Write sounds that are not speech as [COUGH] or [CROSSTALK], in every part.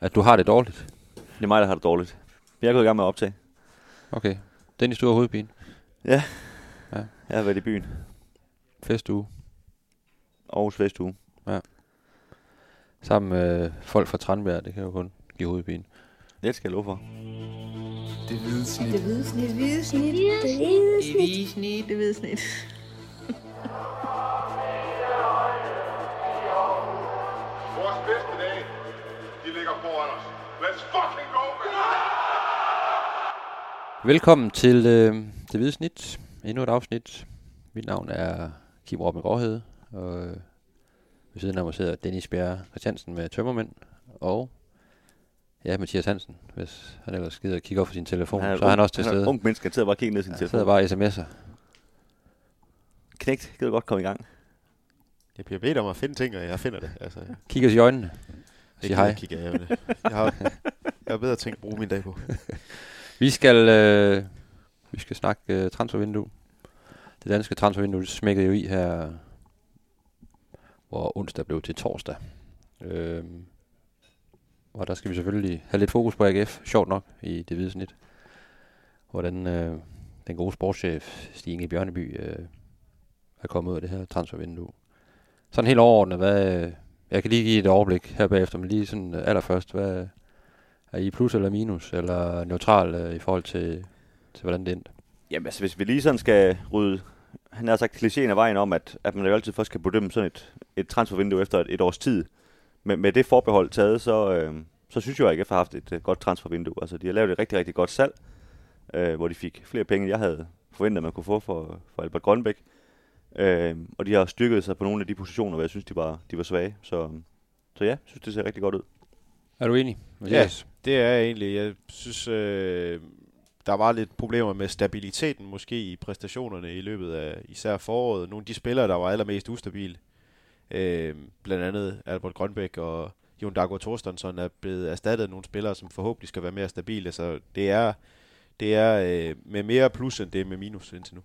at du har det dårligt? Det er mig, der har det dårligt. Jeg er gået i gang med at optage. Okay. Dennis, du har hovedpine. Ja. Ja. Jeg har været i byen. Festuge. Aarhus Vestuge. Sammen med folk fra Tranbjerg. Det kan jo kun give hovedpine. Det skal jeg love for. Det hvide snit. Det hvide snit. Det hvide snit. Det hvide snit. snit. Det hvide snit. Let's fucking go, man! Velkommen til øh, Det Hvide Snit. Endnu et afsnit. Mit navn er Kim Robben Gråhed. Og øh, ved siden af mig sidder Dennis Bjerre Christiansen med tømmermænd. Og ja, Mathias Hansen, hvis han ellers gider at kigge op på sin telefon. så er han også til han er stede. en ung menneske, han sidder bare og kigger ned i sin Han telefon. sidder bare og sms'er. Knægt, gider godt komme i gang? Jeg bliver bedt om at finde ting, og jeg finder det. Altså, jeg Kig os i øjnene. Sig hej. kigge af det. Jeg har, jeg har bedre ting at bruge min dag på. [LAUGHS] Vi skal, øh, vi skal snakke øh, transfervindue. Det danske transfervindue smækkede jo i her, hvor onsdag blev til torsdag. Øh, og der skal vi selvfølgelig have lidt fokus på AGF, sjovt nok, i det hvide snit. Hvordan øh, den gode sportschef Stig Inge Bjørneby øh, er kommet ud af det her transfervindue. Sådan helt overordnet, hvad, jeg kan lige give et overblik her bagefter, men lige sådan øh, allerførst, hvad, er I plus eller minus, eller neutral øh, i forhold til, til hvordan det endte? Jamen altså, hvis vi lige sådan skal rydde, han har sagt klichéen af vejen om, at, at man jo altid først kan bedømme sådan et, et transfervindue efter et, et års tid. Men med det forbehold taget, så, øh, så synes jeg, at jeg har haft et øh, godt transfervindue. Altså, de har lavet et rigtig, rigtig godt salg, øh, hvor de fik flere penge, end jeg havde forventet, man kunne få for, for Albert Grønbæk. Øh, og de har styrket sig på nogle af de positioner, hvor jeg synes, de var, de var svage. Så, så ja, jeg synes, det ser rigtig godt ud. Er du enig? Mathias? Det er jeg egentlig. Jeg synes, øh, der var lidt problemer med stabiliteten måske i præstationerne i løbet af især foråret. Nogle af de spillere, der var allermest ustabile, øh, blandt andet Albert Grønbæk og Jon Dago Thorstensson, er blevet erstattet af nogle spillere, som forhåbentlig skal være mere stabile. Så det er, det er øh, med mere plus, end det er med minus indtil nu.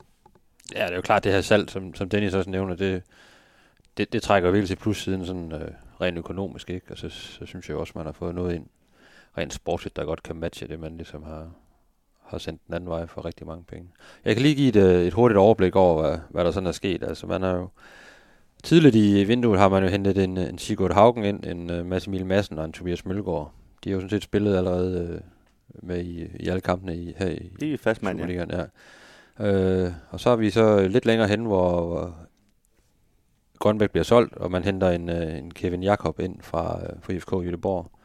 Ja, det er jo klart, det her salg, som, som Dennis også nævner, det, det, det trækker virkelig til plus siden sådan øh, rent økonomisk, ikke? Og så, så synes jeg også, man har fået noget ind rent sportsligt, der godt kan matche det, man ligesom har, har sendt den anden vej for rigtig mange penge. Jeg kan lige give et, øh, et hurtigt overblik over, hvad, hvad der sådan er sket. Altså, man har jo tidligt i vinduet har man jo hentet en, en Sigurd Haugen ind, en uh, Mads Emil Madsen og en Tobias Mølgaard. De har jo sådan set spillet allerede øh, med i, i alle kampene i, her i, Det er fast mand, ja. Ja. Øh, og så er vi så lidt længere hen, hvor, hvor Grønbæk bliver solgt, og man henter en, øh, en Kevin Jakob ind fra, øh, fra IFK Göteborg.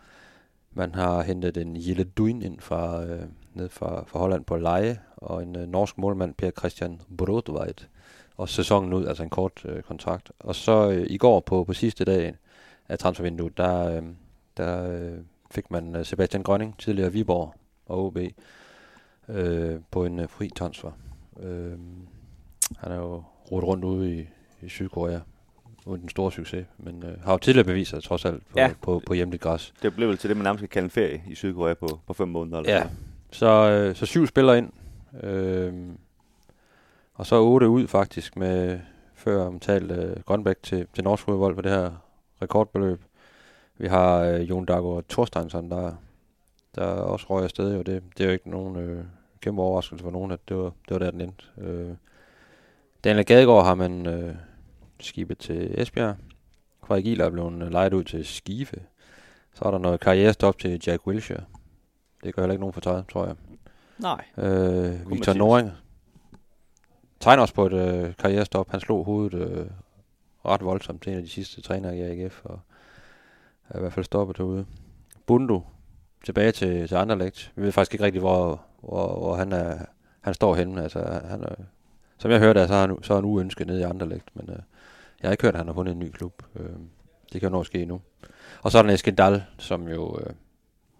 Man har hentet en Jelle Duin ind fra, øh, ned fra, fra Holland på leje, og en øh, norsk målmand, Per Christian Brodveit. Og sæsonen ud, altså en kort øh, kontrakt. Og så øh, i går på, på sidste dag af transfervinduet, der, øh, der øh, fik man øh, Sebastian Grønning, tidligere Viborg og OB, øh, på en øh, fri transfer. Øh, han er jo rodet rundt ude i, i Sydkorea uden den store succes, men øh, har jo tidligere bevist sig trods alt på, Ja. ja. på, på hjemligt græs. Det blev vel til det, man nærmest kan kalde en ferie i Sydkorea på, på fem måneder. Eller Ja, så, øh, så syv spillere ind, øh, og så otte ud faktisk med før omtalt øh, Grønbæk til, til norsk fodbold på det her rekordbeløb. Vi har øh, Jon Dago og Thorsteinsson, der, der også røg afsted. Jo. Det, det er jo ikke nogen øh, kæmpe overraskelse for nogen, at det var, det var der, den endte. Øh, Daniel Gadegaard har man øh, skibet til Esbjerg. Frederik Giler er blevet øh, lejet ud til Skive. Så er der noget karrierestop til Jack Wilshere. Det gør heller ikke nogen for tøjet, tror jeg. Nej. Øh, Victor. Noring tegner også på et øh, karrierestop. Han slog hovedet øh, ret voldsomt til en af de sidste trænere i AGF, og er i hvert fald stoppet herude. Bundu tilbage til, til Anderlecht. Vi ved faktisk ikke rigtig, hvor, hvor, hvor han, er, han står henne. Altså, han er, som jeg hørte, så er han, så er han uønsket nede i Anderlecht, men øh, jeg har ikke hørt, at han har fundet en ny klub. Øh, det kan jo nå at ske nu. Og så er der Eskendal, som jo øh,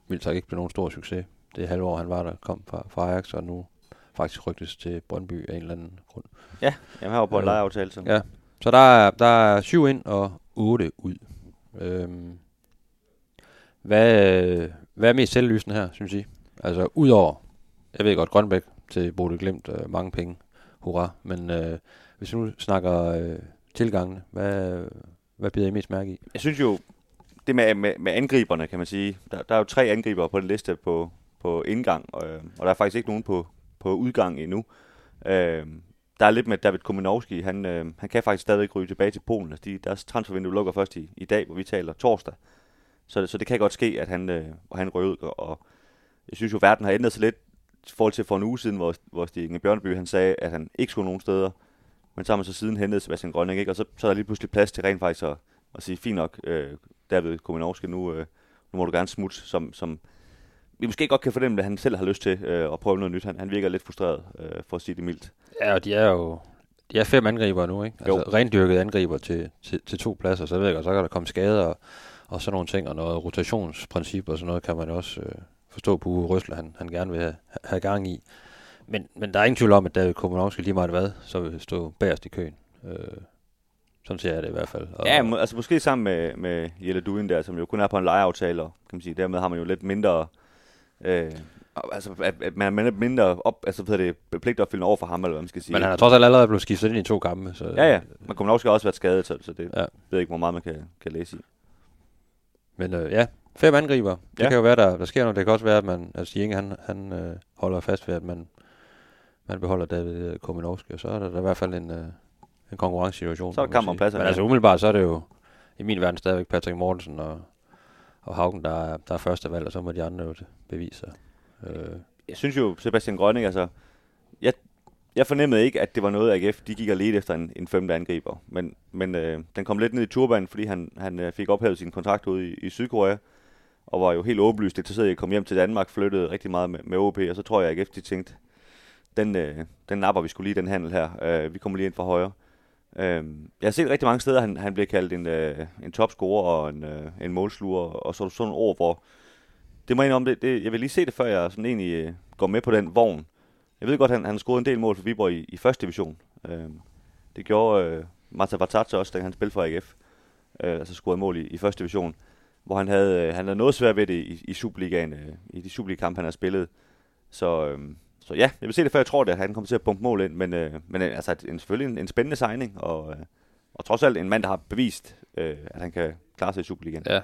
vildt sagt ikke blev nogen stor succes. Det halve år, han var der, kom fra, fra Ajax, og nu faktisk rygtes til Brøndby af en eller anden grund. Jamen, her var på en Øh, lejeaftale. Så. Ja, så der er, der er syv ind og otte ud. Øhm, hvad, hvad er mest selvlysende her, synes I? Altså, udover, jeg ved godt, Grønbæk til Bode Glimt, øh, mange penge, hurra, men øh, hvis vi nu snakker øh, tilgangene, hvad, hvad bider I mest mærke i? Jeg synes jo, det med, med, med angriberne, kan man sige. Der, der er jo tre angriber på den liste på, på indgang, og, øh, og der er faktisk ikke nogen på, på udgang endnu. Øh, der er lidt med David Kominovski. Han, øh, han kan faktisk stadig ryge tilbage til Polen. Altså de, deres transfervindue lukker først i, i dag, hvor vi taler torsdag. Så, så det kan godt ske, at han, øh, han røger ud. Og jeg synes jo, verden har ændret sig lidt i forhold til for en uge siden, hvor, hvor Stig Inge Bjørneby han sagde, at han ikke skulle nogen steder. Men så har man så siden hentet Sebastian Grønning, ikke? og så, så er der lige pludselig plads til rent faktisk at, at sige, fint nok, øh, David Kominovski, nu, øh, nu må du gerne smutte, som, som vi måske godt kan fornemme, at han selv har lyst til øh, at prøve noget nyt. Han, han virker lidt frustreret, øh, for at sige det mildt. Ja, og de er jo de er fem angriber nu, ikke? Altså Jo. rendyrket angriber til, til, til to pladser, så ved jeg godt, så kan der komme skader og, og sådan nogle ting, og noget rotationsprincip og sådan noget kan man også øh, forstå på Uwe Røsler, han, han gerne vil have, have gang i. Men, men der er ingen tvivl om, at David Komanovski lige meget hvad, så vil stå bagerst i køen. Øh, sådan ser jeg det i hvert fald. Og, Ja, må, altså måske sammen med, med Jelle Duin der, som jo kun er på en lejeaftale, og kan man sige, dermed har man jo lidt mindre... Øh, altså, at, at man, man er mindre op, altså, hvad det, pligtopfyldende over for ham, eller hvad man skal sige. men han har trods alt allerede blevet skiftet ind i to kampe. Så, Ja, ja. Man kommer nok også været skadet, så, så det ja. ved jeg ikke, hvor meget man kan, kan læse i. Men øh, ja, fem angriber. Det Ja. kan jo være, der, der sker noget. Det kan også være, at man, altså Inge, han, han øh, holder fast ved, at man, man beholder David Kominovski, og så er der, der i hvert fald en, øh, en konkurrencesituation. Så er der må man kamp om sige. pladserne, Men altså umiddelbart, så er det jo i min verden stadigvæk Patrick Mortensen og, og Haugen, der er, der er første valg, og så må de andre jo bevise sig. Øh, Jeg synes jo, Sebastian Grønning, altså... Jeg, jeg fornemmede ikke, at det var noget, AGF de gik og ledte efter en, en femte angriber. Men, men øh, den kom lidt ned i turbanen, fordi han, han øh, fik ophævet sin kontrakt ude i, i Sydkorea. Og var jo helt åbenlyst interesseret i at komme hjem til Danmark, flyttede rigtig meget med, med OB, og så tror jeg, at AGF de tænkte, den, øh, den napper vi skulle lige, den handel her. Øh, vi kommer lige ind fra højre. Øh, jeg har set rigtig mange steder, han, han bliver kaldt en, øh, en topscorer og en, øh, en målsluger, og så er sådan nogle ord, hvor det må jeg om det, det, jeg vil lige se det, før jeg sådan egentlig øh, går med på den vogn. Jeg ved godt, han, han har scoret en del mål for Viborg i, i første division. Øh, det gjorde øh, Marta Vartatse også, da han spillede for AGF. Øh, altså scorede mål i, i første division. Hvor han havde, øh, han havde noget svært ved det i, i Superligaen, øh, i de Superliga-kampe, han har spillet. Så, øh, så ja, jeg vil se det, før jeg tror det, at han kommer til at pumpe mål ind. Men, øh, men øh, altså, en, selvfølgelig en, en spændende signing, og, øh, og trods alt en mand, der har bevist, øh, at han kan klare sig i Superligaen. ja.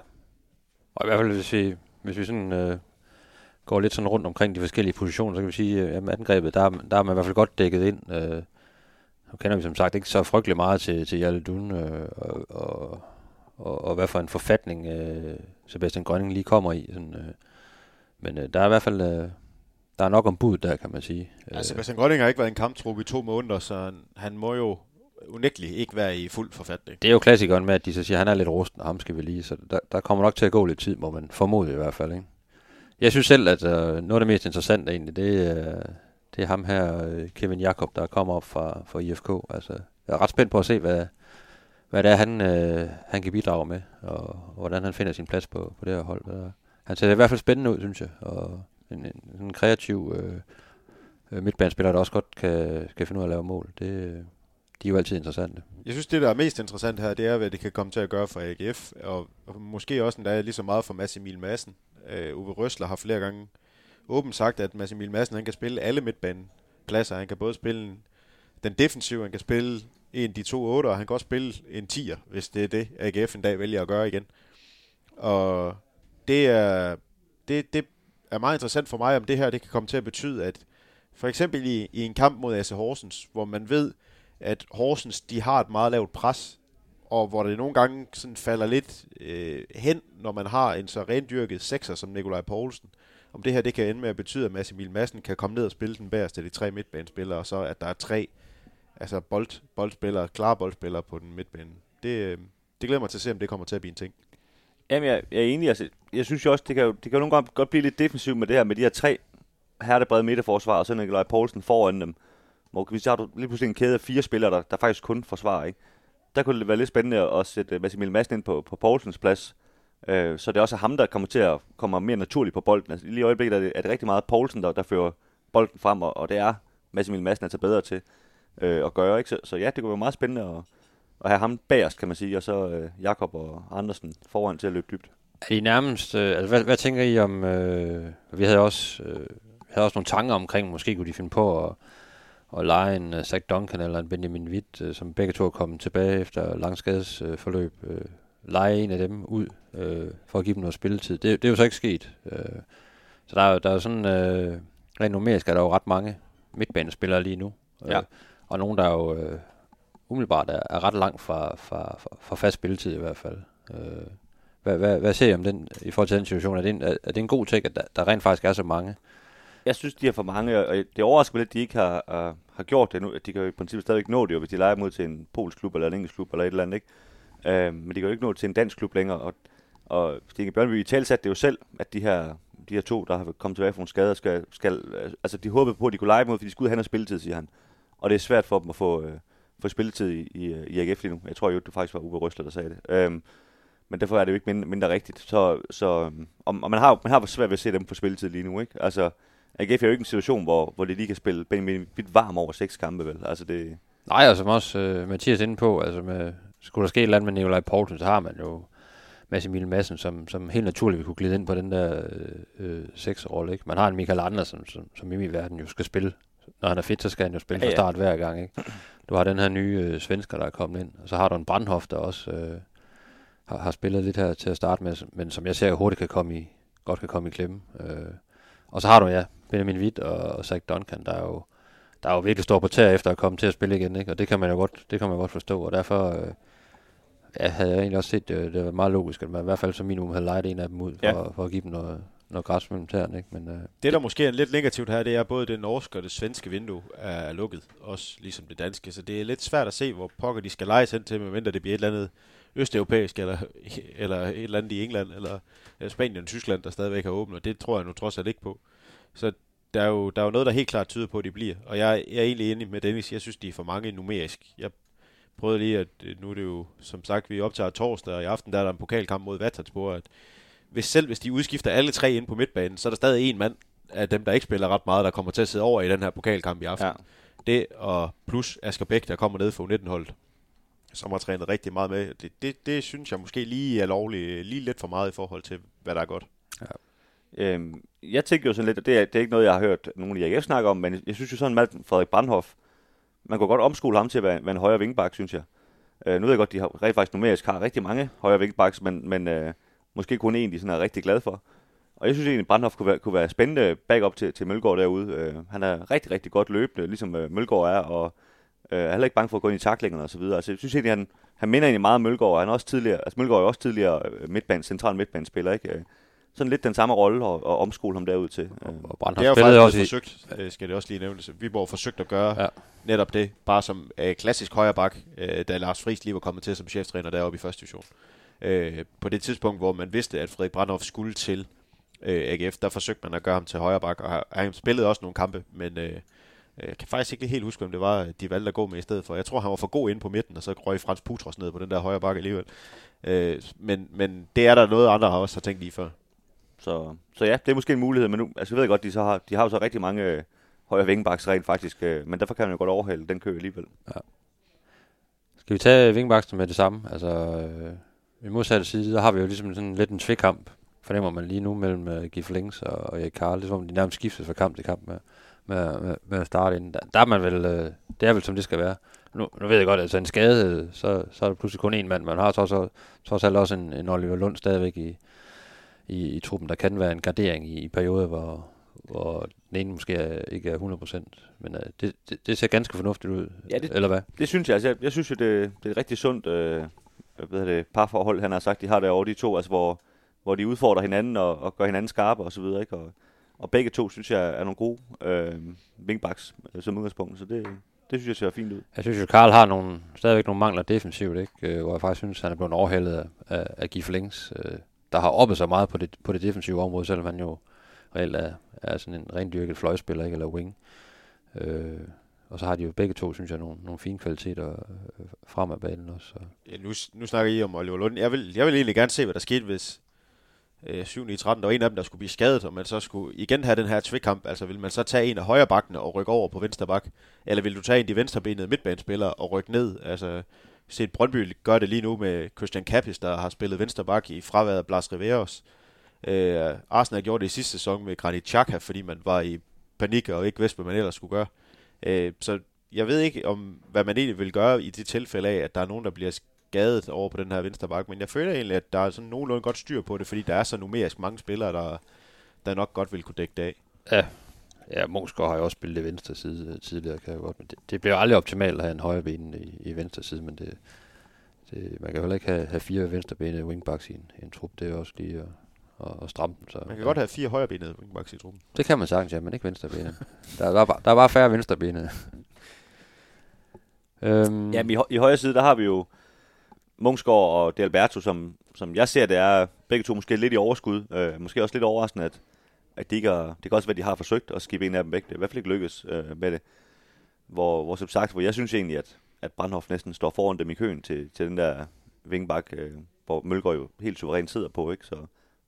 Og i hvert fald, hvis vi, hvis vi sådan... Øh, går lidt sådan rundt omkring de forskellige positioner, så kan vi sige, at øh, angrebet, der, der er man i hvert fald godt dækket ind. Øh, nu kender vi som sagt ikke så frygtelig meget til, til Jalle Dun, øh, og, og, og, og hvad for en forfatning øh, Sebastian Grønning lige kommer i. Sådan, øh, men øh, der er i hvert fald øh, der er nok om bud der, kan man sige. Ja, Sebastian Grønning har ikke været i en kamptrup i to måneder, så han, han må jo unægteligt ikke være i fuld forfatning. Det er jo klassikeren med, at de så siger, at han er lidt rusten, og ham skal vi lige. Så der, der kommer nok til at gå lidt tid, må man formode i hvert fald. Ikke? Jeg synes selv, at øh, noget af det mest interessante egentlig, det, er, det er ham her, øh, Kevin Jakob, der kommer op fra, fra IFK. Altså, jeg er ret spændt på at se, hvad, hvad det er, han, øh, han kan bidrage med, og, og hvordan han finder sin plads på, på det her hold. Og han ser i hvert fald spændende ud, synes jeg, og en, en, en kreativ øh, øh, midtbanespiller, der også godt kan, kan finde ud af at lave mål. Det, øh, de er jo altid interessante. Jeg synes, det der er mest interessant her, det er, hvad det kan komme til at gøre for AGF, og, og måske også endda lige så meget for Mads Emil Madsen. Øh, Uwe Røsler har flere gange åbent sagt, at Mads Emil Madsen han kan spille alle midtbanepladser. Han kan både spille den defensive, han kan spille en de to otter, og han kan også spille en tier, hvis det er det, AGF en dag vælger at gøre igen. Og det er, det, det er meget interessant for mig, om det her det kan komme til at betyde, at for eksempel i, i en kamp mod AC Horsens, hvor man ved, at Horsens de har et meget lavt pres, og hvor det nogle gange sådan falder lidt øh, hen, når man har en så rendyrket sekser som Nikolaj Poulsen. Om det her det kan ende med at betyde, at Mads Emil Madsen kan komme ned og spille den bagerste af de tre midtbanespillere, og så at der er tre altså bold, boldspillere, klare boldspillere på den midtbane. Det, øh, det glæder mig til at se, om det kommer til at blive en ting. Jamen, jeg, jeg er enig. Altså, jeg synes jo også, det kan jo, det kan jo nogle gange godt blive lidt defensivt med det her, med de her tre hertebrede midterforsvar, og så Nikolaj Poulsen foran dem. Hvor hvis har du lige pludselig en kæde af fire spillere, der, der faktisk kun forsvarer, ikke? Der kunne det være lidt spændende at sætte øh, Massimil Madsen ind på, på Poulsens plads. Øh, så det er også ham, der kommer til at komme mere naturligt på bolden. Altså, lige i øjeblikket er det, er det rigtig meget Poulsen, der, der fører bolden frem, og, og det er Massimil Madsen altså bedre til øh, at gøre. Ikke? Så, så ja, det kunne være meget spændende at, at have ham bagerst, kan man sige, og så øh, Jakob og Andersen foran til at løbe dybt. Er I nærmest, øh, altså hvad, hvad tænker I om, øh, vi havde også, øh, havde også nogle tanker omkring, måske kunne de finde på at, at lege en uh, Zach Duncan eller en Benjamin Witt, øh, som begge to er kommet tilbage efter lang skadesforløb. Øh, lege en af dem ud, øh, for at give dem noget spilletid. Det, det er jo så ikke sket. Øh, så der er, jo- der er jo sådan, øh, rent numerisk er der jo ret mange midtbanespillere lige nu. Ja. Og nogen, der jo øh, umiddelbart er, er ret langt fra, fra, fra, fra fast spilletid i hvert fald. Øh, hvad, hvad, hvad ser I om den i forhold til den situation? Er det en, er, er det en god ting, at der, der rent faktisk er så mange? Jeg synes, de er for mange, og det overrasker mig lidt, at de ikke har, uh, har gjort det nu. De kan jo i princippet stadigvæk nå det, jo, hvis de leger mod til en polsk klub eller en engelsk klub eller et eller andet. Ikke? Uh, men de kan jo ikke nå til en dansk klub længere. Og, og Stine Bjørnby i talsat det jo selv, at de her, de her to, der har kommet tilbage fra nogle skader, skal, skal, øh, altså de håbede på, at de kunne lege mod, fordi de skulle ud og have noget spilletid, siger han. Og det er svært for dem at få, øh, få spilletid i, i, øh, i AGF lige nu. Jeg tror jo, det faktisk var Uwe Røsler, der sagde det. Øhm, men derfor er det jo ikke mindre, mindre rigtigt. Så, så øhm, og, og man har man har svært ved at se dem på spilletid lige nu, ikke? Altså, AGF er jo ikke en situation, hvor, hvor de lige kan spille Benjamin vidt varm over seks kampe, vel? Altså, det, Nej, og som også øh, Mathias inde på, altså med, skulle der ske et eller andet med Nikolaj Poulsen, så har man jo Mads Emil Madsen, som, som helt naturligt vil kunne glide ind på den der øh, øh, seksrolle. Ikke? Man har en Michael Andersen, som, som i min verden jo skal spille. Når han er fit, så skal han jo spille Ja, fra ja. start hver gang. Ikke? Du har den her nye øh, svensker, der er kommet ind. Og så har du en Brandhoff, der også øh, har, har spillet lidt her til at starte med, men som jeg ser hurtigt kan komme i, godt kan komme i klemme. Øh, og så har du, ja, Benjamin Witt og, og Zach Duncan, der er jo der er jo virkelig står på tæer efter at komme til at spille igen, ikke? og det kan man jo godt, det kan man godt forstå, og derfor øh, ja, havde jeg egentlig også set, øh, det var meget logisk, at man i hvert fald som minimum havde lejet en af dem ud, for, Ja. ja. for at give dem noget, noget græs mellem tæerne, ikke? Men, øh, Det, der måske er lidt negativt her, det er, både det norske og det svenske vindue er lukket, også ligesom det danske. Så det er lidt svært at se, hvor pokker de skal lejes hen til, medmindre det bliver et eller andet østeuropæisk, eller, eller et eller andet i England, eller Spanien og Tyskland, der stadigvæk har åbent, og det tror jeg nu trods alt ikke på. Så der er, jo, der er jo noget, der helt klart tyder på, at de bliver. Og jeg, jeg er egentlig enig med Dennis. Jeg synes, de er for mange numerisk. Jeg prøvede lige, at øh, nu er det jo, som sagt, vi optager torsdag, og i aften der er der en pokalkamp mod Vatanspor, at hvis selv hvis de udskifter alle tre ind på midtbanen, så er der stadig en mand af dem, der ikke spiller ret meget, der kommer til at sidde over i den her pokalkamp i aften. ja. Det og plus Asger Bæk, der kommer ned fra U19-holdet, som har trænet rigtig meget med. Det, det, det synes jeg måske lige er lovligt, lige lidt for meget i forhold til, hvad der er godt. Øhm, jeg tænker jo sådan lidt, og det er, det er ikke noget, jeg har hørt nogen i AGF snakke om, men jeg synes jo sådan, en mand, Frederik Brandhoff, man kunne godt omskole ham til at være, være en højre vingbak, synes jeg. Øh, nu ved jeg godt, de har rigtig faktisk numerisk har rigtig mange højre vingbaks, men, men øh, måske kun en, de sådan er rigtig glad for. Og jeg synes egentlig, at Brandhoff kunne være, kunne være spændende backup til, til Mølgaard derude. Øh, han er rigtig, rigtig godt løbende, ligesom øh, Mølgaard er, og øh, er heller ikke bange for at gå ind i taklingerne og så videre. Altså, jeg synes egentlig, han, han minder egentlig meget om Mølgaard, og han er også tidligere, altså Mølgaard er også tidligere øh, midtbane, central midtbanespiller, ikke? Øh, sådan lidt den samme rolle og, og omskole ham derud til. Øh, og Brand Det er har jo faktisk også i, forsøgt, skal det også lige nævnes. Viborg forsøgt at gøre ja. Ja. netop det, bare som øh, klassisk højre bak, øh, da Lars Friis lige var kommet til som cheftræner deroppe i første division. Øh, på det tidspunkt, hvor man vidste, at Frederik Brandhoff skulle til øh, AGF, der forsøgte man at gøre ham til højre bak, og har- han spillede også nogle kampe, men øh, jeg kan faktisk ikke helt huske, hvem det var, de valgte at gå med i stedet for. Jeg tror, han var for god inde på midten, og så røg Frans Putros ned på den der højre bak alligevel. Øh, men, men det er der noget, andre har også har tænkt lige før. Så, så ja, det er måske en mulighed, men nu, altså jeg ved godt, de, så har, de har jo så rigtig mange øh, højre vingebaks rent faktisk, øh, men derfor kan man jo godt overhale den kø alligevel. Skal vi tage vingbaksen med det samme? Altså, øh, i modsatte side, der har vi jo ligesom sådan lidt en tvækamp, fornemmer man lige nu, mellem uh, Gif Links og, og Erik Karl. Det er som om, de nærmest skiftes fra kamp til kamp med, med, med, med at starte ind. Der, der er man vel, øh, det er vel som det skal være. Nu, nu ved jeg godt, at altså en skade, så, så er der pludselig kun én mand. Man har trods, trods alt også en, en Oliver Lund stadigvæk i, i, i truppen, der kan være en gardering i, i perioder, hvor, hvor den ene måske ikke er 100%. Men uh, det, det, det ser ganske fornuftigt ud, Ja, det- eller hvad? Det synes jeg, altså jeg, jeg synes jo, det, det er et rigtig sundt øh, hvad hedder det, parforhold, han har sagt, de har derovre, de to, altså hvor, hvor de udfordrer hinanden og, og gør hinanden skarpe og så videre, ikke? Og, og begge to, synes jeg, er nogle gode øh, wingbacks øh, som udgangspunkt, så det, det synes jeg ser fint ud. Jeg synes jo, Karl har nogle, stadigvæk nogle mangler defensivt, ikke? Øh, hvor jeg faktisk synes, han er blevet overhældet af, af, af Gif Links, øh, der har oppet sig meget på det, på det defensive område, selvom han jo reelt er, er sådan en rendyrket fløjspiller, ikke? eller wing. Øh, og så har de jo begge to, synes jeg, nogle, nogle fine kvaliteter øh, frem af banen også. Så. Ja, nu, nu snakker I om Oliver Lund. Jeg vil, jeg vil egentlig gerne se, hvad der skete, hvis øh, 7 i 13, der var en af dem, der skulle blive skadet, og man så skulle igen have den her tvikkamp. Altså vil man så tage en af højre bakkene og rykke over på venstre bak? Eller vil du tage en af de venstrebenede midtbanespillere og rykke ned? Altså, set Brøndby gør det lige nu med Christian Kappis, der har spillet venstre bak i fraværet af Blas Riveros. Øh, Arsenal gjorde det i sidste sæson med Granit Xhaka, fordi man var i panik og ikke vidste, hvad man ellers skulle gøre. Øh, så jeg ved ikke, om hvad man egentlig vil gøre i det tilfælde af, at der er nogen, der bliver skadet over på den her venstre bak, men jeg føler egentlig, at der er sådan nogenlunde godt styr på det, fordi der er så numerisk mange spillere, der, der nok godt vil kunne dække det af. Ja, ja Mosgaard har jo også spillet det venstre side øh, tidligere, kan jeg godt, men det, det bliver aldrig optimalt at have en højre ben i, i venstre side, men det, det, man kan heller ikke have, have fire venstrebenede wingbacks i en, i en trup, det er også lige at, at, at stramme dem. Så, Man kan godt have fire højrebenede wingbacks i truppen. Det kan man sagtens, ja, men ikke venstrebenede. der, er, der, er bare, der er bare færre venstrebenede. [LAUGHS] øhm, Jamen, i, hø- i højre side, der har vi jo Mungsgaard og Delberto, som, som jeg ser, det er begge to måske lidt i overskud. Øh, måske også lidt overraskende, at, at de ikke er, det kan også være, at de har forsøgt at skibe en af dem væk. Det er i hvert fald ikke lykkes øh, med det. Hvor, hvor som sagt, hvor jeg synes egentlig, at, at Brandhoff næsten står foran dem i køen til, til den der vingbak, øh, hvor Mølgaard jo helt suverænt sidder på. Ikke? Så,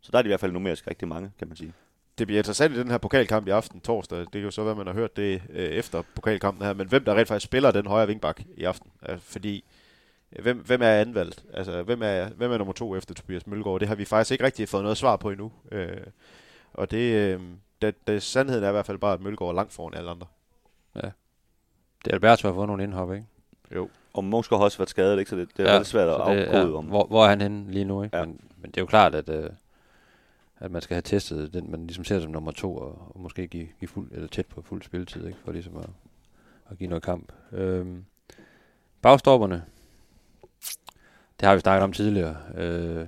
så der er de i hvert fald numerisk rigtig mange, kan man sige. Det bliver interessant i den her pokalkamp i aften torsdag. Det kan jo så være, man har hørt det øh, efter pokalkampen her. Men hvem der rent faktisk spiller den højre vingbak i aften? Øh, fordi øh, hvem, hvem er anvalgt? Altså, hvem er, hvem er nummer to efter Tobias Mølgaard? Det har vi faktisk ikke rigtig fået noget svar på endnu. Øh, og det, øh, det, det, sandheden er i hvert fald bare, at Mølgaard er langt foran alle andre. Det er Alberto har fået nogle indhop, ikke? Jo. Og Mungsgaard har også været skadet, ikke? så det, det er ja, lidt svært at afkode om. Hvor, hvor er han henne lige nu, ikke? Ja. Men, men det er jo klart, at, øh, at man skal have testet den, man ligesom ser som nummer to, og, og måske give, give fuld, eller tæt på fuld spilletid, ikke? For ligesom at, at give noget kamp. Øhm, bagstopperne, det har vi snakket om tidligere. Øh,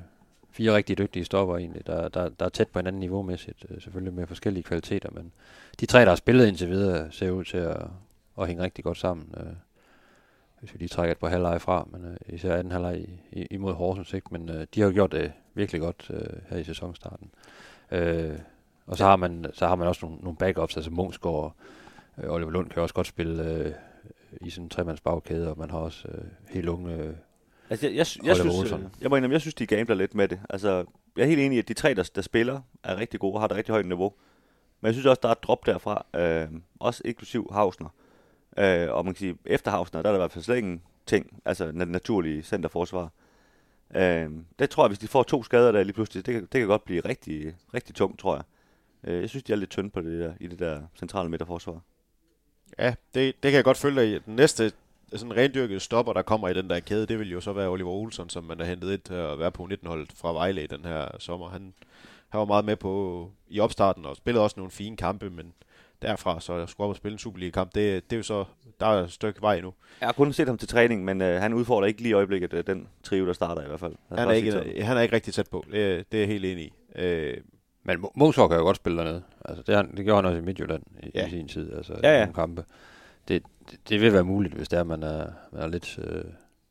fire rigtig dygtige stopper egentlig, der, der, der er tæt på hinanden niveaumæssigt, øh, selvfølgelig med forskellige kvaliteter, men de tre, der har spillet indtil videre, ser ud til at, at hænge rigtig godt sammen. Øh, hvis vi lige trækker et par halvleje fra, men øh, især anden halvleg imod Horsens, ikke? men øh, de har jo gjort det virkelig godt øh, her i sæsonstarten. Øh, og så har man så har man også nogle, nogle backups, altså Mungsgaard og øh, Oliver Lund kan også godt spille øh, i sådan en tremands bagkæde, og man har også øh, helt unge... Øh, Altså, jeg, jeg, jeg, Oliver synes, øh, jeg må indrømme, jeg synes, de gambler lidt med det. Altså, jeg er helt enig i, at de tre, der, der spiller, er rigtig gode og har et rigtig højt niveau. Men jeg synes også, der er et drop derfra, øh, også inklusiv Hausner. Øh, og man kan sige, efter Havsner, der er der i hvert fald slet ingen ting, altså na- naturlige centerforsvar. Øh, det tror jeg, hvis de får to skader der lige pludselig, det, kan- det kan godt blive rigtig, rigtig tungt, tror jeg. Øh, jeg synes, de er lidt tynde på det der, i det der centrale midterforsvar. Ja, det, det kan jeg godt følge dig i. Den næste sådan rendyrkede stopper, der kommer i den der kæde, det vil jo så være Oliver Olsen, som man har hentet ind til øh, at være på 19-holdet fra Vejle i den her sommer. Han, han var meget med på i opstarten og spillede også nogle fine kampe, men derfra så skulle op og spille en Superliga-kamp, det, det er jo så, der er et stykke vej nu. Jeg har kun set ham til træning, men øh, han udfordrer ikke lige i øjeblikket øh, den trio, der starter i hvert fald. Han er, ikke, han er ikke rigtig tæt på, det, det er jeg helt enig i. Øh, men Mo- Mosgaard kan jo godt spille dernede. Altså, det, det gjorde han også i Midtjylland i, Ja. i sin tid, altså Ja, i ja. nogle kampe. Det, det, det vil være muligt, hvis det er, man er, man er lidt... Øh,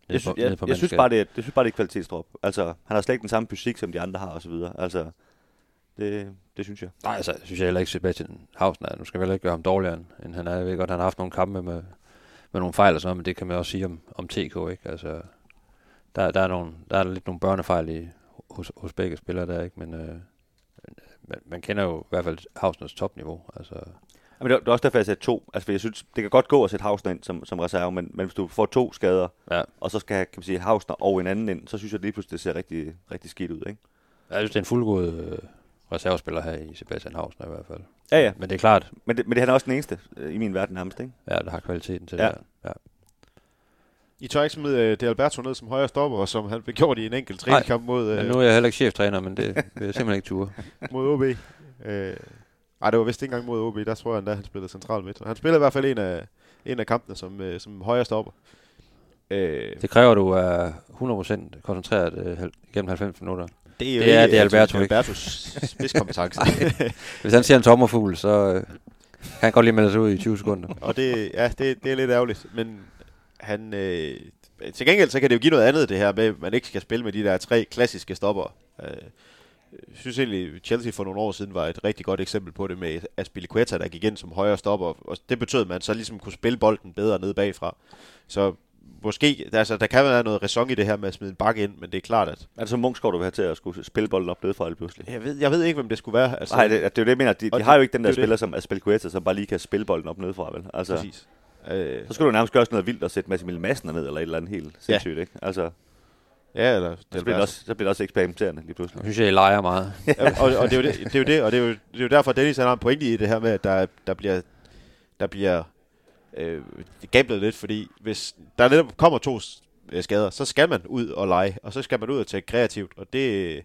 Jeg, synes, jeg, jeg synes bare, det er, jeg synes bare, det er et kvalitetsdrop. Altså, han har slet ikke den samme fysik, som de andre har, og så videre. Altså, det, det synes jeg. Nej, altså, synes jeg heller ikke, Sebastian Hausen er. Nu skal vi heller ikke gøre ham dårligere, end- han er. Jeg ved godt, han har haft nogle kampe med, med nogle fejl og sådan noget, men det kan man også sige om, om TK, ikke? Altså, der, der, er nogle, der er lidt nogle børnefejl i, hos, hos begge spillere der, ikke? Men øh, man, man kender jo i hvert fald Hausners topniveau. Altså, Men det, er- også derfor, jeg sagde to. Altså, for jeg synes, det kan godt gå at sætte Hausner ind som, som reserve, men, men hvis du får to skader, ja. og så skal kan man sige, Hausner og en anden ind, så synes jeg lige pludselig, det ser rigtig, rigtig skidt ud, ikke? Jeg synes, det er en fuldgod øh, reservespiller her i Sebastian Hausner i hvert fald. Ja, ja. Men det er klart, Men, det, men det, han er også den eneste øh, i min verden nærmest, ikke? ja, der har kvaliteten til Ja. det der. Ja. I tør ikke smide uh, De Alberto ned som højre stopper, som han blev gjort i en enkelt træningskamp mod, Men uh, nu er jeg heller ikke cheftræner, men det vil jeg simpelthen ikke ture. [LAUGHS] mod OB. Uh, ej, det var vist ikke engang mod OB, der tror jeg endda, han spillede central midt. Han spillede i hvert fald en af, en af kampene som, uh, som højre stopper. Uh, Det kræver, at du er 100% koncentreret øh, gennem 90 minutter. Det er, jo det er ikke det Alberto Anthony ikke. Albertos spidskompetence. [LAUGHS] Hvis han ser en tommerfugl, så øh, kan han godt lige melde sig ud i 20 sekunder. og det, ja, det, det er lidt ærgerligt, men han, øh, til gengæld så kan det jo give noget andet det her med, at man ikke skal spille med de der tre klassiske stopper. Øh, jeg synes egentlig, Chelsea for nogle år siden var et rigtig godt eksempel på det med Aspilicueta, der gik ind som højre stopper, og det betød, at man så ligesom kunne spille bolden bedre ned bagfra. Så måske, altså, der kan være noget ræson i det her med at smide en bakke ind, men det er klart, at Er det så Munchsgaard, du vil have til at skulle spille bolden op nedefra lige pludselig? jeg ved, jeg ved ikke, hvem det skulle være. Altså, Nej, det, det er jo det, jeg mener. De, de har jo ikke den det der er jo spiller som Aspelkueta, som bare lige kan spille bolden op nedefra, vel? Altså, Præcis. Øh, så skulle du nærmest gøre sådan noget vildt og sætte Massimil Madsen ned, eller et eller andet helt sindssygt, ikke? Altså, ja, eller så bliver, det også, så bliver det også eksperimenterende lige pludselig. Jeg synes, jeg leger meget. Ja, og, og det, er jo det, det er jo det, og det er jo, det er jo derfor, Dennis han har en pointe i det her med, at der, der bliver, der bliver øh, gamblet lidt, fordi hvis der netop kommer to øh, skader, så skal man ud og lege, og så skal man ud og tænke kreativt, og det,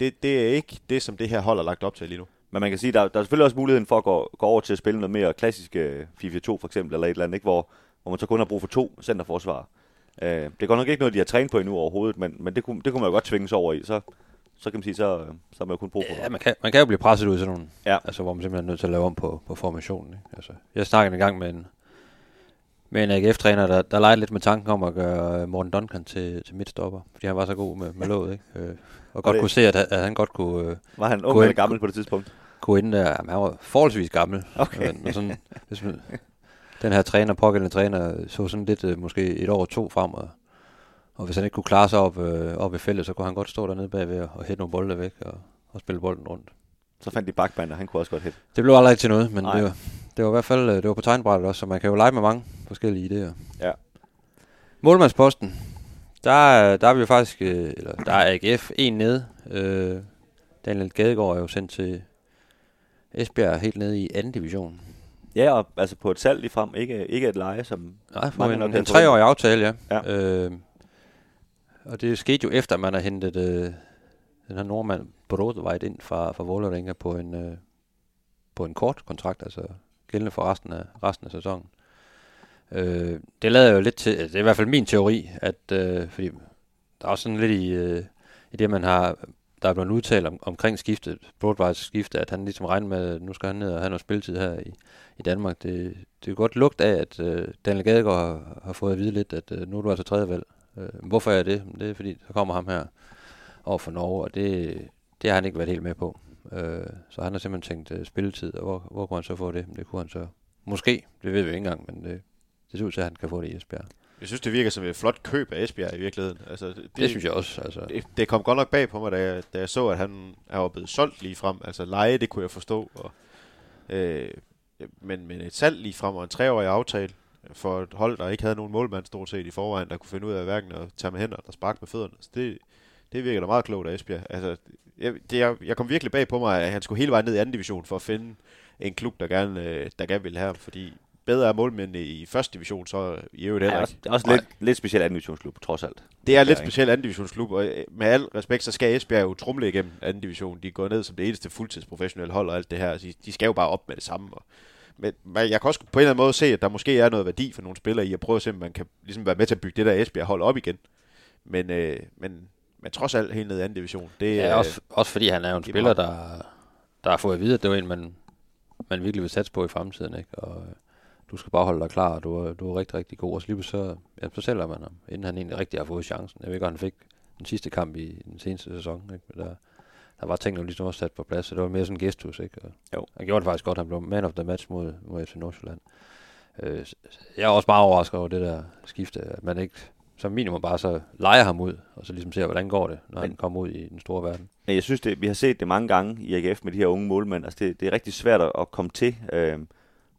det, det er ikke det, som det her hold er lagt op til lige nu. Men man kan sige, der, der er selvfølgelig også muligheden for at gå, gå over til at spille noget mere klassisk øh, FIFA 2 for eksempel, eller et eller andet, ikke? Hvor, hvor man så kun har brug for to centerforsvar. Øh, det er godt nok ikke noget, de har trænet på endnu overhovedet, men, men det, kunne, det kunne man jo godt tvinge sig over i. Så, så kan man sige, så, så har man jo kun brug for Ja, man kan, man kan jo blive presset ud i sådan nogle, Ja. altså, hvor man simpelthen er nødt til at lave om på, på formationen. Ikke? Altså, jeg snakkede en gang med en, med en AGF-træner, der, der legede lidt med tanken om at gøre øh, Morten Duncan til, til midtstopper, fordi han var så god med, med låget, ikke? Øh, og godt det- kunne se, at, at han godt kunne, øh, Var han ung eller gammel på det tidspunkt? kunne inde der. Jamen, han var forholdsvis gammel. Okay. Men, men sådan, hvis man, den her træner, pågældende træner, så sådan lidt, øh, måske et år og to frem, og, og hvis han ikke kunne klare sig op, øh, op i feltet, så kunne han godt stå dernede bagved og, og hætte nogle bolde væk og, og spille bolden rundt. Så fandt de bakmand, og han kunne også godt hætte. Det blev aldrig til noget, men Nej. det var, det var i hvert fald øh, det var på tegnbrættet også, så man kan jo lege med mange forskellige idéer. Ja. Målmandsposten, der, er- der er vi jo faktisk, øh, eller der er AGF en nede. Øh, Daniel Gadegaard er jo sendt til Esbjerg helt nede i anden division. Ja, og altså på et salg lige frem, ikke, ikke et leje, som Nej, for en, nok en treårig aftale, ja. Ja. Øh, og det skete jo efter, at man har hentet øh, den her nordmand Brodvejt ind fra, fra Vålerenga på en, øh, på en kort kontrakt, altså gældende for resten af, resten af sæsonen. Øh, det lader jo lidt til, altså, det er i hvert fald min teori, at øh, fordi der er også sådan lidt i, øh, i det, man har, der er blevet udtalt om, omkring skiftet, Broadway's skifte, at han ligesom regner med, at nu skal han ned og have noget spilletid her i, i Danmark. Det, det er godt lugt af, at øh, Daniel Gadegaard har, har fået at vide lidt, at øh, nu er du altså tredje valg. Øh, hvorfor er det? Det er fordi, så kommer ham her over for Norge, og det, det har han ikke været helt med på. Øh, så han har simpelthen tænkt øh, spilletid, og hvor, hvor kunne han så få det? Det kunne han så måske, det ved vi ikke engang, men det, det ser ud til, at han kan få det i Esbjerg. Jeg synes, det virker som et flot køb af Esbjerg i virkeligheden. Altså, det, Det, synes jeg også. Altså, det, det kom godt nok bag på mig, da jeg, da jeg så, at han er blevet solgt lige frem. Altså leje, det kunne jeg forstå. Og, øh, men, men et salg lige frem og en treårig aftale for et hold, der ikke havde nogen målmand stort set i forvejen, der kunne finde ud af hverken at tage med hænder eller sparke med fødderne. Så det, det virker da meget klogt af Esbjerg. Altså, jeg, det, jeg, jeg kom virkelig bag på mig, at han skulle hele vejen ned i anden division for at finde en klub, der gerne, øh, der gerne ville have ham, fordi bedre er målmændene i første division, så i øvrigt det heller er ikke. det er også lidt, lidt specielt anden divisionsklub, trods alt. Det er lidt ikke? specielt anden divisionsklub, og øh, med al respekt, så skal Esbjerg jo trumle igennem anden division. De går ned som det eneste fuldtidsprofessionelle hold og alt det her. Så de, de skal jo bare op med det samme. Og, men men jeg kan også på en eller anden måde se, at der måske er noget værdi for nogle spillere i at prøve at se, om man kan ligesom være med til at bygge det der Esbjerg hold op igen. Men, øh, men, men trods alt helt ned i anden division. Det, ja, også, også fordi han er jo en er spiller, meget- der, der har fået at vide, at det var en, man, man virkelig vil satse på i fremtiden. Ikke? Og øh, du skal bare holde dig klar, og du er, du er rigtig, rigtig god. Og så lige så, ja, så sælger man ham, inden han egentlig rigtig har fået chancen. Jeg ved ikke, om han fik den sidste kamp i den seneste sæson. Ikke? Men der, der var tingene ligesom også sat på plads, så det var mere sådan en gestus. Ikke? Og Jo. Han gjorde det faktisk godt. Han blev man of the match mod, mod FC Nordsjælland. Øh, jeg er også bare overrasket over det der skifte, at man ikke som minimum bare så leger ham ud, og så ligesom ser, hvordan går det, når Men- han kommer ud i den store verden. Men jeg synes, det, vi har set det mange gange i AGF med de her unge målmænd. Altså det, det er rigtig svært at, at komme til. Øh,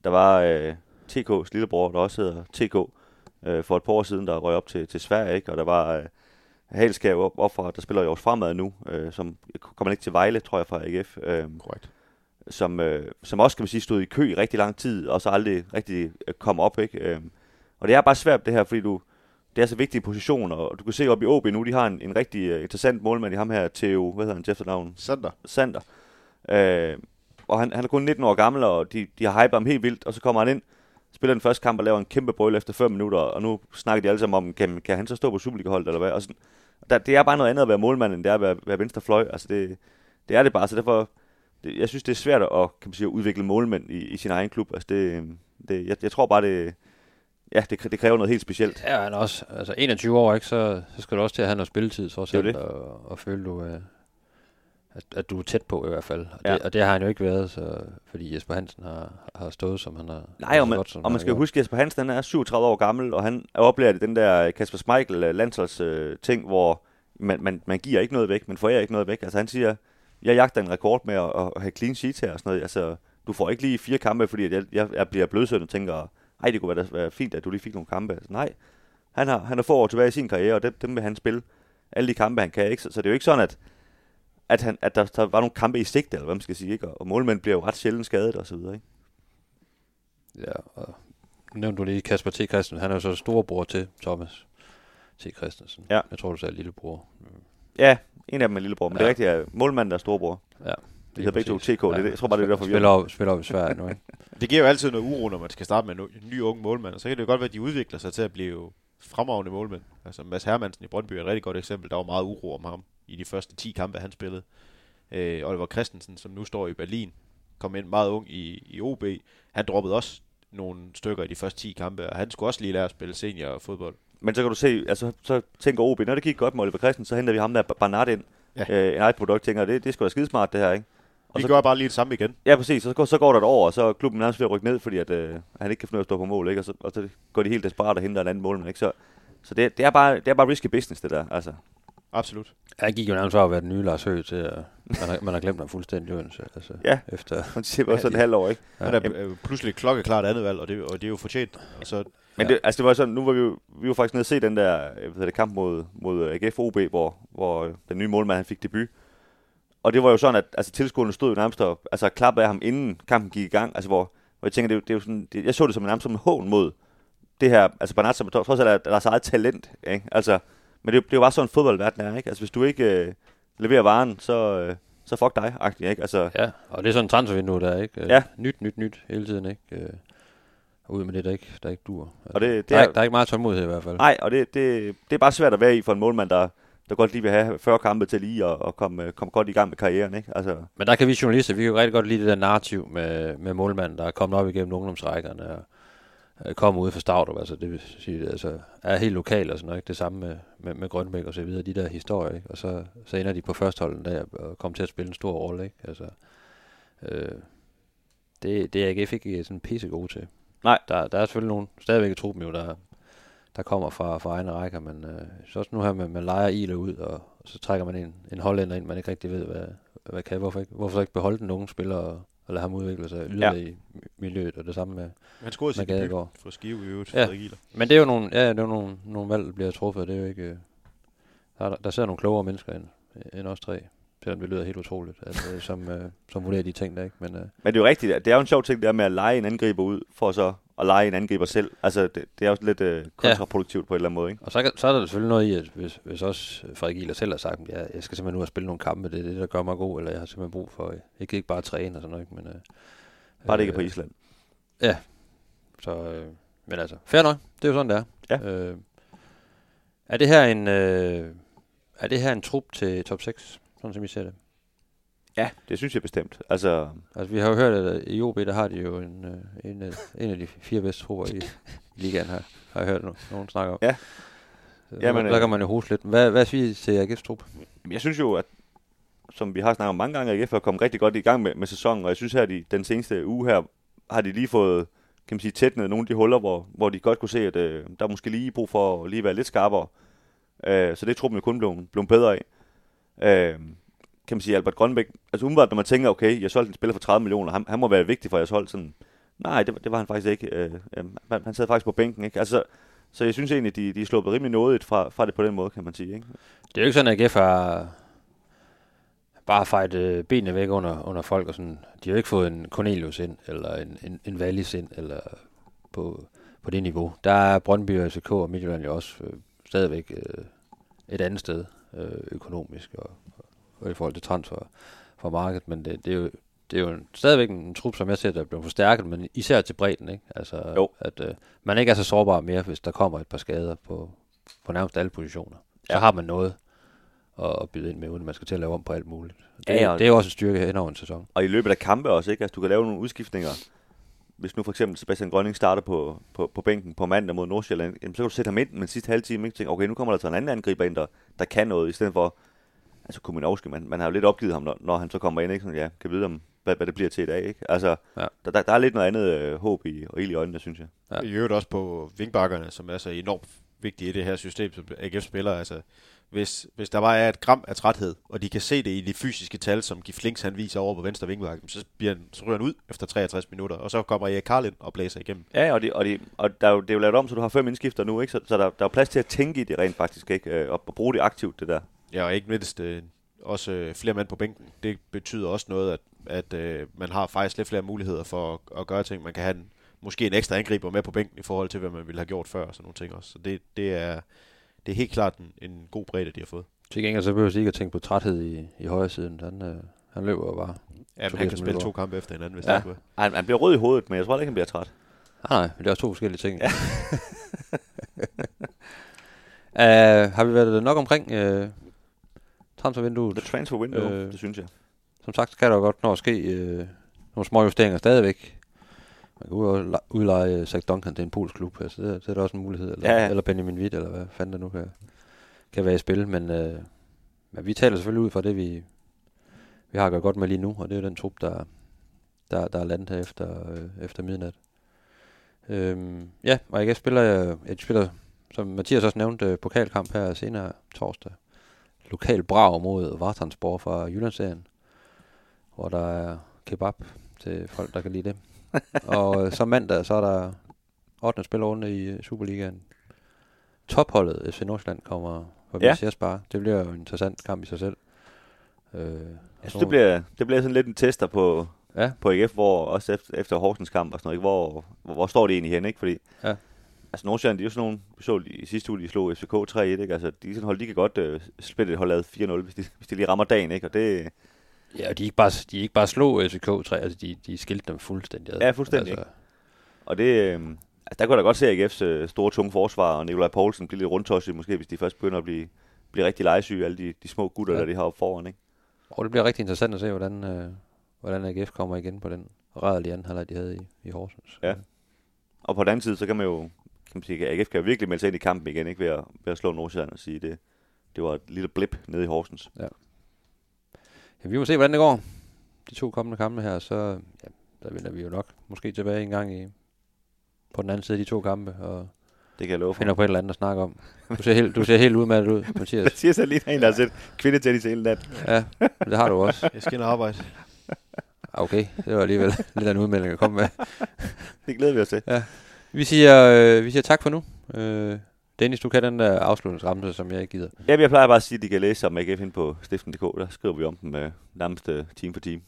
der var øh, TK's lillebror, der også hedder TK, øh, for et par år siden, der røg op til, til Sverige. Ikke? Og der var øh, Halskab op, op fra, der spiller jo også fremad nu, øh, som kommer ikke til Vejle, tror jeg, fra AGF. Øh, Korrekt. som, øh, som også, kan man sige, stod i kø i rigtig lang tid, og så aldrig rigtig øh, kom op, ikke? Øh, og det er bare svært det her, fordi du, det er så vigtige positioner, og du kan se op i OB nu, de har en, en rigtig øh, interessant målmand i ham her, Theo, hvad hedder han til efternavn? Sander. Sander. Øh, og han, han er kun 19 år gammel, og de, de har hypet ham helt vildt, og så kommer han ind, spiller den første kamp og laver en kæmpe brøl efter 5 minutter, og nu snakker de alle sammen om, kan, kan han så stå på Superliga-holdet, eller hvad? Og sådan, der, det er bare noget andet at være målmand, end det er at være, være venstre fløj. Altså det, det er det bare, så derfor, det, jeg synes, det er svært at kan man sige, at udvikle målmænd i, i sin egen klub. Altså det, det, jeg, jeg tror bare, det, ja, det, det kræver noget helt specielt. Ja, han også, altså 21 år, ikke, så, så skal du også til at have noget spilletid, Det selv, det. og, og føle, du, øh, at, at du er tæt på i hvert fald. Og, Ja. det, og det har han jo ikke været, så, fordi Jesper Hansen har, har stået, som han har Nej, og man, godt, som og man skal jo huske, at Jesper Hansen han er 37 år gammel, og han er oplært i den der Kasper Schmeichel øh, landsholds øh, ting, hvor man, man, man giver ikke noget væk, man forærer ikke noget væk. Altså han siger, jeg jagter en rekord med at, at have clean sheets her og sådan noget. Altså, du får ikke lige fire kampe, fordi at jeg, jeg, jeg bliver blødsødt og tænker, ej, det kunne være, være fint, at du lige fik nogle kampe. Altså, nej, han har, han har få år tilbage i sin karriere, og dem, dem vil han spille. Alle de kampe, han kan, ikke? Så, så det er jo ikke sådan, at, at, han, at der, der, var nogle kampe i sigte, eller hvad man skal sige, ikke? Og, og målmænd bliver jo ret sjældent skadet og så videre, ikke? Ja, og nu nævnte du lige Kasper T. Christensen, han er jo så storebror til Thomas T. Christensen. Ja. Jeg tror, du sagde lillebror. Ja, en af dem er lillebror, men ja. det er rigtigt, at målmanden er storebror. Ja. De hedder begge to TK, det er det. Jeg tror bare, det er derfor, vi spiller op, spiller op i Sverige nu, ikke? [LAUGHS] Det giver jo altid noget uro, når man skal starte med en ny- ung målmand, og så kan det jo godt være, at de udvikler sig til at blive fremragende målmænd. Altså Mads Hermansen i Brøndby er et rigtig godt eksempel. Der var meget uro om ham i de første 10 kampe, han spillede. Øh, Oliver Christensen, som nu står i Berlin, kom ind meget ung i, i OB. Han droppede også nogle stykker i de første 10 kampe, og han skulle også lige lære at spille senior fodbold. Men så kan du se, altså, så tænker OB, når det gik godt med Oliver Christensen, så henter vi ham der Barnard ind. Ja. Ja. Øh, en eget produkt, tænker, det, det er sgu da skidesmart det her, ikke? Vi så- gør bare lige det samme igen. Ja, præcis. Så går, så går der et år, og så er klubben nærmest ved at rykke ned, fordi at, øh, han ikke kan finde ud af at stå på mål, ikke? Og så, og så går de helt desperat og henter en anden målmand, ikke? Så, så det, det, er bare, det er bare risky business, det der. Altså, Absolut. Han gik jo nærmest over at være den nye Lars Høgh til, at man har, man har glemt ham fuldstændig Odense. Altså, Ja. Efter, [LAUGHS] man siger bare sådan et halvt år, ikke? Ja. Han er øh, pludselig klokkeklart andet valg, og det, og det er jo fortjent. Og så, Men Ja. det, altså det var sådan, nu var vi jo, vi var faktisk nede og se den der øh, hvad det, kamp mod, mod AGF OB, hvor, hvor øh, den nye målmand han fik debut. Og det var jo sådan, at altså, tilskuerne stod jo nærmest og altså, klappede af ham, inden kampen gik i gang. Altså, hvor, hvor jeg tænker, det, er jo- det er jo sådan, det, jeg så det som nærmest som en hån mod det her, altså Bernat, som trods alt er deres eget talent, ikke? Altså, men det, det er jo bare sådan en fodboldverden er, ikke? Altså, hvis du ikke øh, leverer varen, så, øh, så fuck dig, agtigt, ikke? Altså, ja, og det er sådan en transfervindue, der er, ikke? Øh, Ja. Nyt, nyt, nyt hele tiden, ikke? Øh, ud med det, der ikke, der ikke dur. og det, det der, er, er, ikke- der er ikke meget tålmodighed i hvert fald. Nej, og det, det, det er bare svært at være i for en målmand, der, der godt lige vil have 40 kampe til lige at, at komme, komme godt i gang med karrieren. Ikke? Altså, Men der kan vi journalister, vi kan jo rigtig godt lide det der narrativ med, med målmanden, der er kommet op igennem ungdomsrækkerne og øh, kommer ud fra Stavdrup, altså det vil sige, altså, er helt lokal og sådan noget, ikke? det samme med, med, med Grønbæk og så videre, de der historier, ikke? og så, så ender de på førsteholden der og kommer til at spille en stor rolle, ikke? Altså, øh, det, det er AGF ikke sådan pisse gode til. Nej. Der, der er selvfølgelig nogen, stadigvæk i truppen jo, der, der kommer fra, fra egne rækker, men øh, så også nu her med, man leger Ile ud, og så trækker man en, en hollænder ind, man ikke rigtig ved, hvad, hvad kan. Hvorfor, ikke, hvorfor så ikke beholde den unge spiller og, og lade ham udvikle sig yderligere ja. i miljøet, og det samme med... han scorede sin debut for Skive i øvrigt, Ja. Men det er jo nogle, ja, det er jo nogle, nogle valg, der bliver truffet, det er jo ikke... øh, Der, er- der sidder nogle klogere mennesker end, end os tre, selvom det lyder helt utroligt, at, øh, som, øh, som vurderer de ting der, ikke? Men, øh, men det er jo rigtigt, at det er jo en sjov ting, det der med at lege en angriber ud, for så at lege en angriber selv. Altså, det, det er også lidt øh, kontraproduktivt ja. på en eller anden måde. Ikke? Og så, så er der selvfølgelig noget i, at hvis, hvis også Frederik Ihler selv har sagt, at jeg, jeg skal simpelthen ud og spille nogle kampe, det er det, der gør mig god, eller jeg har simpelthen brug for, jeg kan ikke bare træne og sådan noget, men... Øh, Bare det ikke er på øh, Island. Så, øh, men altså, fair nok, det er jo sådan, det er. Ja. Øh, er det her en, øh, er det her en trup til top 6, sådan som I ser det? Ja, det synes jeg bestemt. Altså, Altså, vi har jo hørt, at i OB, der har de jo en, øh, en, af, en af de fire bedste trupper i, i [LAUGHS] ligaen her. Har jeg hørt no- nogen snakke om. Ja. Så, Jamen, der øh, kan man jo hoste lidt. Hvad, hvad siger I til AGF's trup? Jeg synes jo, at som vi har snakket om mange gange, AGF er kommet rigtig godt i gang med, med sæsonen, og jeg synes her, de, den seneste uge her, har de lige fået, kan man sige, tætnet nogle af de huller, hvor, hvor de godt kunne se, at øh, der er måske lige brug for at lige være lidt skarpere. Øh, så det er truppen jo kun blevet, blevet bedre af. Øh, kan man sige, Albert Grønbæk, altså umiddelbart, når man tænker, okay, jeg solgte en spiller for 30 millioner, han, han må være vigtig for jeres hold, sådan, nej, det, det var han faktisk ikke. Øh, han, han sad faktisk på bænken, ikke? Altså, så jeg synes egentlig, de, de er sluppet rimelig nådigt fra, fra det på den måde, kan man sige, ikke? Det er jo ikke sådan, at AGF har bare fejt øh, benene væk under, under folk. Og sådan. De har jo ikke fået en Cornelius ind, eller en, en, en Wallis ind, eller på, på det niveau. Der er Brøndby og SK og Midtjylland jo også øh, stadigvæk øh, et andet sted øh, økonomisk og, og i forhold til transfer for markedet. Men det, det, er jo, det er jo en, stadigvæk en trup, som jeg ser, der er blevet forstærket, men især til bredden. Ikke? Altså, Jo. at øh, man ikke er så sårbar mere, hvis der kommer et par skader på, på nærmest alle positioner. Så Ja. har man noget at, byde ind med, uden man skal til at lave om på alt muligt. Det, Ja, ja, det er jo også en styrke hen over en sæson. Og i løbet af kampe også, ikke? Altså, du kan lave nogle udskiftninger. Hvis nu for eksempel Sebastian Grønning starter på, på, på bænken på mandag mod Nordsjælland, jamen, så kan du sætte ham ind med sidste halve time, ikke? Tænke, okay, nu kommer der så en anden angriber ind, der, der kan noget, i stedet for, altså Kuminovski, man, man har jo lidt opgivet ham, når, når han så kommer ind, ikke? Sådan, ja, kan vide, om, hvad, hvad det bliver til i dag, ikke? Altså, Ja. der, der, der, er lidt noget andet øh, håb i, og ild i øjnene, synes jeg. Ja. Ja. I øvrigt også på vingbakkerne, som er så enormt vigtige i det her system, som AGF spiller. Altså, hvis, hvis der bare er et gram af træthed, og de kan se det i de fysiske tal, som Gif Links han viser over på venstre vingbakke, så, bliver han, så ryger han ud efter 63 minutter, og så kommer Erik Karl ind og blæser igennem. Ja, og, de, og, de, og der er jo, det er jo lavet om, så du har fem indskifter nu, ikke? Så, så der, der er plads til at tænke i det rent faktisk, ikke? Øh, Og, og bruge det aktivt, det der. Ja, og ikke mindst øh, også øh, flere mand på bænken. Det betyder også noget, at, at øh, man har faktisk lidt flere muligheder for at, at gøre ting. Man kan have en, måske en ekstra angriber med på bænken i forhold til, hvad man ville have gjort før og sådan nogle ting også. Så det, det er det er helt klart en, en god bredde, de har fået. Til gengæld så behøver jeg ikke at tænke på træthed i, i højre siden. Han, øh, han løber jo bare. Ja, men han kan spille Mølgaard. to kampe efter hinanden, hvis Ja. det skulle. Han, han bliver rød i hovedet, men jeg tror ikke, han bliver træt. Nej, nej, men det er også to forskellige ting. Ja. uh, [LAUGHS] har vi været nok omkring uh, transfervinduet? The transfer window, øh. det synes jeg. Som sagt kan der jo godt nå at ske uh, nogle små justeringer stadigvæk. Man kan la- udleje uh, Zach Duncan til en polsk klub. Altså, det, det er da også en mulighed. Eller, Ja, ja. eller Benjamin Witt, eller hvad fanden der nu kan, kan være i spil. Men, uh, men vi taler selvfølgelig ud fra det, vi, vi har at gøre godt med lige nu. Og det er jo den trup, der, der, der er landet her efter, øh, efter midnat. Øhm, ja, og AGF spiller, jeg, jeg spiller, som Mathias også nævnte, øh, pokalkamp her senere torsdag. Lokal brag mod Vartansborg fra Jyllandsserien, hvor der er kebab til folk, der kan lide det. [LAUGHS] og øh, så mandag, så er der 8. spillerunde i øh, Superligaen. Topholdet FC Nordsjælland kommer forbi Ja. Sjærsbar. Det bliver jo en interessant kamp i sig selv. Øh, og Jeg så- synes, det bliver, det bliver sådan lidt en tester på, Ja. på AGF, hvor også efter, efter Horsens kamp og sådan noget, ikke? Hvor, hvor, hvor står det egentlig hen, ikke? Fordi, Ja. altså Nordsjælland, de er jo sådan nogle, vi så i sidste uge, de slog FCK 3-1, ikke? Altså, de sådan hold, de kan godt øh, spille et hold lavet 4-0, hvis de, hvis de lige rammer dagen, ikke? Og det, Ja, og de er ikke bare, de er ikke bare slå FCK 3, altså de, de skilte dem fuldstændig. Ja, fuldstændig, Altså, og det, øh, altså, der kunne jeg da godt se AGF's øh, store, tunge forsvar, og Nikolaj Poulsen blive lidt rundtosset, måske hvis de først begynder at blive, blive rigtig legesyge, alle de, de små gutter, Ja. der de har oppe foran, ikke? og det bliver rigtig interessant at se, hvordan, øh, hvordan AGF kommer igen på den rædelige anden halvleg, de havde i, i Horsens. Ja. Og på den anden side, så kan man jo, kan man sige, AGF kan virkelig melde sig ind i kampen igen, ikke? Ved at, ved at slå Nordsjælland og sige, det, det var et lille blip nede i Horsens. Ja, vi må se, hvordan det går. De to kommende kampe her, så ja, der vender vi jo nok måske tilbage en gang i, på den anden side af de to kampe, og Det kan jeg love for. finder på et eller andet at snakke om. Du ser helt, du ser helt udmattet ud, [LAUGHS] Mathias. siger så lige en, der har set kvindetennis hele nat. Ja, det har du også. Jeg skal ind og arbejde. Ah, Okay, det var alligevel [LAUGHS] lidt af en udmelding at komme med. Det glæder vi os til. Vi siger, øh, vi siger tak for nu. Øh, Dennis, du kan den der afslutningsramse, som jeg ikke gider. Ja, jeg plejer bare at sige, at de kan læse om AGF ind på stiften.dk. Der skriver vi om dem øh, nærmest øh, time for time.